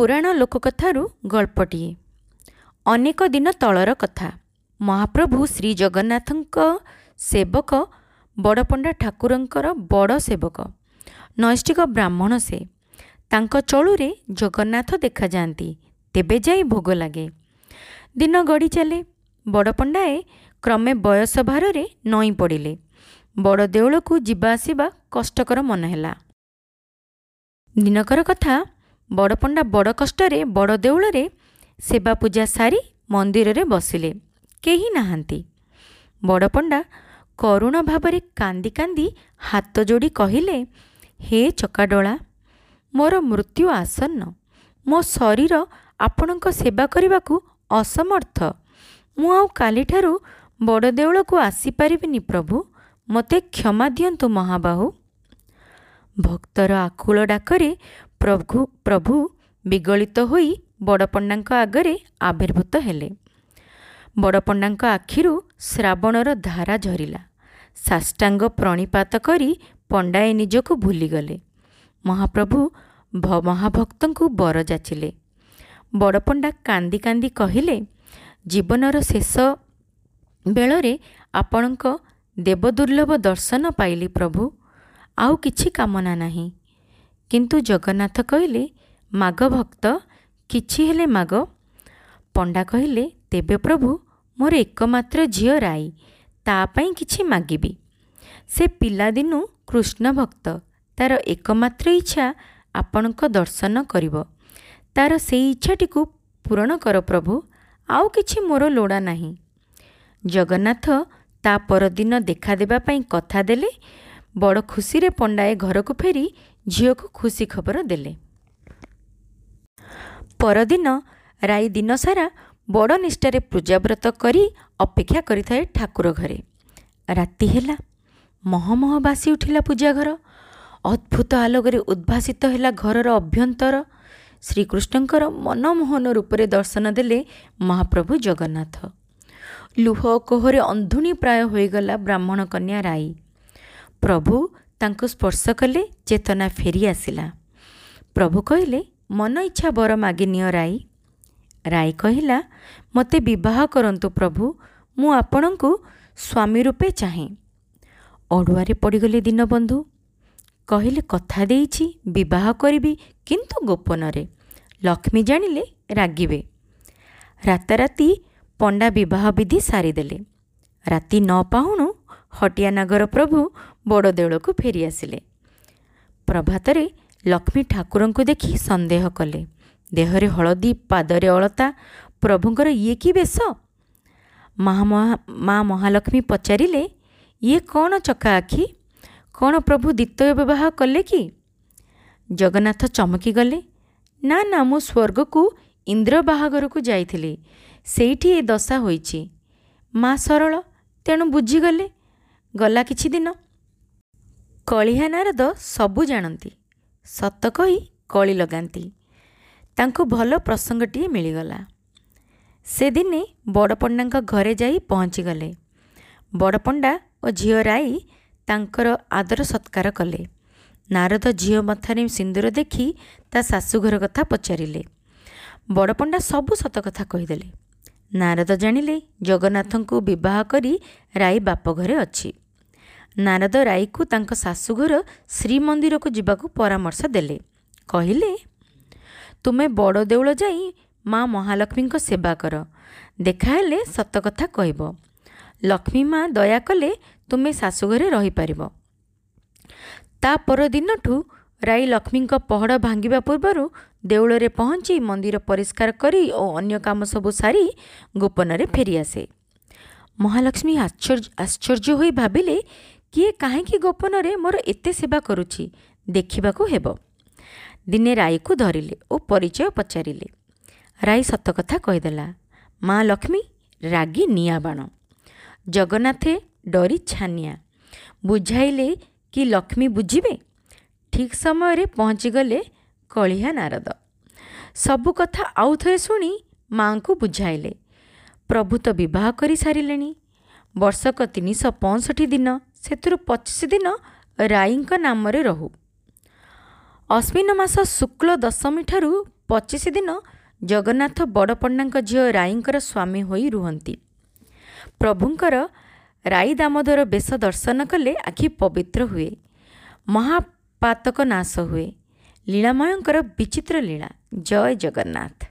ପୁରାଣ ଲୋକକଥାରୁ ଗଳ୍ପଟିଏ। ଅନେକ ଦିନ ତଳର କଥା। ମହାପ୍ରଭୁ ଶ୍ରୀ ଜଗନ୍ନାଥଙ୍କ ସେବକ ବଡ଼ପଣ୍ଡା ଠାକୁରଙ୍କର ବଡ଼ ସେବକ ନୈଷ୍ଠିକ ବ୍ରାହ୍ମଣ ସେ। ତାଙ୍କ ଚଳୁରେ ଜଗନ୍ନାଥ ଦେଖାଯାଆନ୍ତି ତେବେ ଯାଇ ଭୋଗ ଲାଗେ। ଦିନ ଗଡ଼ି ଚାଲେ। ବଡ଼ପଣ୍ଡାଏ କ୍ରମେ ବୟସ ଭାରରେ ନଇଁ ପଡ଼ିଲେ। ବଡ଼ ଦେଉଳକୁ ଯିବା ଆସିବା କଷ୍ଟକର ମନେ ହେଲା ଦିନକର କଥା ବଡ଼ପଣ୍ଡା ବଡ଼ କଷ୍ଟରେ ବଡ଼ ଦେଉଳରେ ସେବା ପୂଜା ସାରି ମନ୍ଦିରରେ ବସିଲେ। କେହି ନାହାନ୍ତି। ବଡ଼ପଣ୍ଡା କରୁଣ ଭାବରେ କାନ୍ଦି କାନ୍ଦି ହାତ ଯୋଡ଼ି କହିଲେ ହେ ଚକାଡୋଳା ମୋର ମୃତ୍ୟୁ ଆସନ୍ନ। ମୋ ଶରୀର ଆପଣଙ୍କ ସେବା କରିବାକୁ ଅସମର୍ଥ। ମୁଁ ଆଉ କାଲିଠାରୁ ବଡ଼ ଦେଉଳକୁ ଆସିପାରିବିନି ପ୍ରଭୁ ମୋତେ କ୍ଷମା ଦିଅନ୍ତୁ ମହାବାହୁ। ଭକ୍ତର ଆକୁଳ ଡାକରେ ପ୍ରଭୁ ପ୍ରଭୁ ବିଗଳିତ ହୋଇ ବଡ଼ପଣ୍ଡାଙ୍କ ଆଗରେ ଆବିର୍ଭୂତ ହେଲେ। ବଡ଼ପଣ୍ଡାଙ୍କ ଆଖିରୁ ଶ୍ରାବଣର ଧାରା ଝରିଲା। ସାଷ୍ଟାଙ୍ଗ ପ୍ରଣିପାତ କରି ପଣ୍ଡାଏ ନିଜକୁ ଭୁଲିଗଲେ। ମହାପ୍ରଭୁ ମହାଭକ୍ତଙ୍କୁ ବର ଯାଚିଲେ। ବଡ଼ପଣ୍ଡା କାନ୍ଦି କାନ୍ଦି କହିଲେ ଜୀବନର ଶେଷ ବେଳରେ ଆପଣଙ୍କ ଦେବଦୁର୍ଲଭ ଦର୍ଶନ ପାଇଲି ପ୍ରଭୁ। ଆଉ କିଛି କାମନା ନାହିଁ। କିନ୍ତୁ ଜଗନ୍ନାଥ କହିଲେ ମାଗ ଭକ୍ତ କିଛି ହେଲେ ମାଗ ପଣ୍ଡା କହିଲେ ତେବେ ପ୍ରଭୁ ମୋର ଏକମାତ୍ର ଝିଅ ରାଇ ତା ପାଇଁ କିଛି ମାଗିବି। ସେ ପିଲାଦିନୁ କୃଷ୍ଣ ଭକ୍ତ। ତାର ଏକମାତ୍ର ଇଚ୍ଛା ଆପଣଙ୍କ ଦର୍ଶନ କରିବ। ତାର ସେଇ ଇଚ୍ଛାଟିକୁ ପୂରଣ କର ପ୍ରଭୁ ଆଉ କିଛି ମୋର ଲୋଡ଼ା ନାହିଁ ଜଗନ୍ନାଥ ତା ପରଦିନ ଦେଖାଦେବା ପାଇଁ କଥା ଦେଲେ ବଡ଼ ଖୁସିରେ ପଣ୍ଡାଏ ଘରକୁ ଫେରି ଝିଅକୁ ଖୁସି ଖବର ଦେଲେ। ପରଦିନ ରାଇ ଦିନସାରା ବଡ଼ ନିଷ୍ଠାରେ ପୂଜାବ୍ରତ କରି ଅପେକ୍ଷା କରିଥାଏ ଠାକୁର ଘରେ। ରାତି ହେଲା ମହମହ ବାସି ଉଠିଲା ପୂଜା ଘର। ଅଦ୍ଭୁତ ଆଲୋକରେ ଉଦ୍ଭାସିତ ହେଲା ଘରର ଅଭ୍ୟନ୍ତର। ଶ୍ରୀକୃଷ୍ଣଙ୍କର ମନମୋହନ ରୂପରେ ଦର୍ଶନ ଦେଲେ ମହାପ୍ରଭୁ ଜଗନ୍ନାଥ। ଲୁହ କୋହରେ ଅନ୍ଧୁଣୀ ପ୍ରାୟ ହୋଇଗଲା ବ୍ରାହ୍ମଣ କନ୍ୟା ରାଇ। ପ୍ରଭୁ ତାଙ୍କୁ ସ୍ପର୍ଶ କଲେ ଚେତନା ଫେରି ଆସିଲା। ପ୍ରଭୁ କହିଲେ ମନ ଇଚ୍ଛା ବର ମାଗିନିଅ ରାଇ। ରାଇ କହିଲା ମୋତେ ବିବାହ କରନ୍ତୁ ପ୍ରଭୁ ମୁଁ ଆପଣଙ୍କୁ ସ୍ୱାମୀ ରୂପେ ଚାହେଁ। ଅଡ଼ୁଆରେ ପଡ଼ିଗଲେ ଦୀନବନ୍ଧୁ। କହିଲେ କଥା ଦେଇଛି ବିବାହ କରିବି କିନ୍ତୁ ଗୋପନରେ। ଲକ୍ଷ୍ମୀ ଜାଣିଲେ ରାଗିବେ। ରାତାରାତି ପଣ୍ଡା ବିବାହ ବିଧି ସାରିଦେଲେ। ରାତି ନ ପାହୁଣୁ ହଟିଆ ନାଗର ପ୍ରଭୁ ବଡ଼ ଦେଉଳକୁ ଫେରି ଆସିଲେ ପ୍ରଭାତରେ ଲକ୍ଷ୍ମୀ ଠାକୁରଙ୍କୁ ଦେଖି ସନ୍ଦେହ କଲେ। ଦେହରେ ହଳଦୀ ପାଦରେ ଅଳତା ପ୍ରଭୁଙ୍କର ଇଏ କି ବେଶ? ମା ମହାଲକ୍ଷ୍ମୀ ପଚାରିଲେ ଇଏ କ'ଣ ଚକା ଆଖି? କ'ଣ ପ୍ରଭୁ ଦ୍ୱିତୀୟ ବିବାହ କଲେ କି? ଜଗନ୍ନାଥ ଚମକି ଗଲେ ନା ନା ମୁଁ ସ୍ୱର୍ଗକୁ ଇନ୍ଦ୍ର ବାହାଘରକୁ ଯାଇଥିଲି। ସେଇଠି ଏ ଦଶା ହୋଇଛି। ମା ସରଳ ତେଣୁ ବୁଝିଗଲେ। ଗଲା କିଛି ଦିନ କଳିହା ନାରଦ ସବୁ ଜାଣନ୍ତି। ସତ କହି କଳି ଲଗାନ୍ତି। ତାଙ୍କୁ ଭଲ ପ୍ରସଙ୍ଗଟିଏ ମିଳିଗଲା। ସେଦିନେ ବଡ଼ପଣ୍ଡାଙ୍କ ଘରେ ଯାଇ ପହଞ୍ଚିଗଲେ। ବଡ଼ପଣ୍ଡା ଓ ଝିଅ ରାଇ ତାଙ୍କର ଆଦର ସତ୍କାର କଲେ। ନାରଦ ଝିଅ ମଥାରେ ସିନ୍ଦୁର ଦେଖି ତା ଶାଶୁଘର କଥା ପଚାରିଲେ। ବଡ଼ପଣ୍ଡା ସବୁ ସତ କଥା କହିଦେଲେ। ନାରଦ ଜାଣିଲେ ଜଗନ୍ନାଥଙ୍କୁ ବିବାହ କରି ରାଇ ବାପ ଘରେ ଅଛି। ନାରଦ ରାଇକୁ ତାଙ୍କ ଶାଶୁଘର ଶ୍ରୀମନ୍ଦିରକୁ ଯିବାକୁ ପରାମର୍ଶ ଦେଲେ। କହିଲେ ତୁମେ ବଡ଼ ଦେଉଳ ଯାଇ ମା ମହାଲକ୍ଷ୍ମୀଙ୍କ ସେବା କର। ଦେଖାହେଲେ ସତ କଥା କହିବ। ଲକ୍ଷ୍ମୀ ମା ଦୟା କଲେ ତୁମେ ଶାଶୁଘରେ ରହିପାରିବ। ତା ପରଦିନଠୁ ରାଇ ଲକ୍ଷ୍ମୀଙ୍କ ପହଡ଼ ଭାଙ୍ଗିବା ପୂର୍ବରୁ ଦେଉଳରେ ପହଞ୍ଚି ମନ୍ଦିର ପରିଷ୍କାର କରି ଓ ଅନ୍ୟ କାମ ସବୁ ସାରି ଗୋପନରେ ଫେରିଆସେ। ମହାଲକ୍ଷ୍ମୀ ଆଶ୍ଚର୍ଯ୍ୟ ଆଶ୍ଚର୍ଯ୍ୟ ହୋଇ ଭାବିଲେ କିଏ କାହିଁକି ଗୋପନରେ ମୋର ଏତେ ସେବା କରୁଛି ଦେଖିବାକୁ ହେବ। ଦିନେ ରାଇକୁ ଧରିଲେ ଓ ପରିଚୟ ପଚାରିଲେ। ରାଇ ସତ କଥା କହିଦେଲା ମା ଲକ୍ଷ୍ମୀ ରାଗି ନିଆଁ ବାଣ ଜଗନ୍ନାଥେ ଡରି ଛାନିଆ। ବୁଝାଇଲେ କି ଲକ୍ଷ୍ମୀ ବୁଝିବେ? ଠିକ୍ ସମୟରେ ପହଞ୍ଚିଗଲେ କଳିହା ନାରଦ। ସବୁ କଥା ଆଉ ଥରେ ଶୁଣି ମାଆଙ୍କୁ ବୁଝାଇଲେ। ପ୍ରଭୁ ତ ବିବାହ କରିସାରିଲେଣି। ବର୍ଷକ ତିନିଶହ ପଞ୍ଚଷଠି ଦିନ ସେଥିରୁ ପଚିଶ ଦିନ ରାଇଙ୍କ ନାମରେ ରହୁ। ଅଶ୍ୱିନ ମାସ ଶୁକ୍ଳ ଦଶମୀ ଠାରୁ ପଚିଶ ଦିନ ଜଗନ୍ନାଥ ବଡ଼ପଣ୍ଡାଙ୍କ ଝିଅ ରାଇଙ୍କର ସ୍ୱାମୀ ହୋଇ ରୁହନ୍ତି। ପ୍ରଭୁଙ୍କର ରାଇ ଦାମୋଦର ବେଶ ଦର୍ଶନ କଲେ ଆଖି ପବିତ୍ର ହୁଏ ମହାପାତକ ନାଶ ହୁଏ। ଲୀଳାମୟଙ୍କର ବିଚିତ୍ର ଲୀଳା ଜୟ ଜଗନ୍ନାଥ।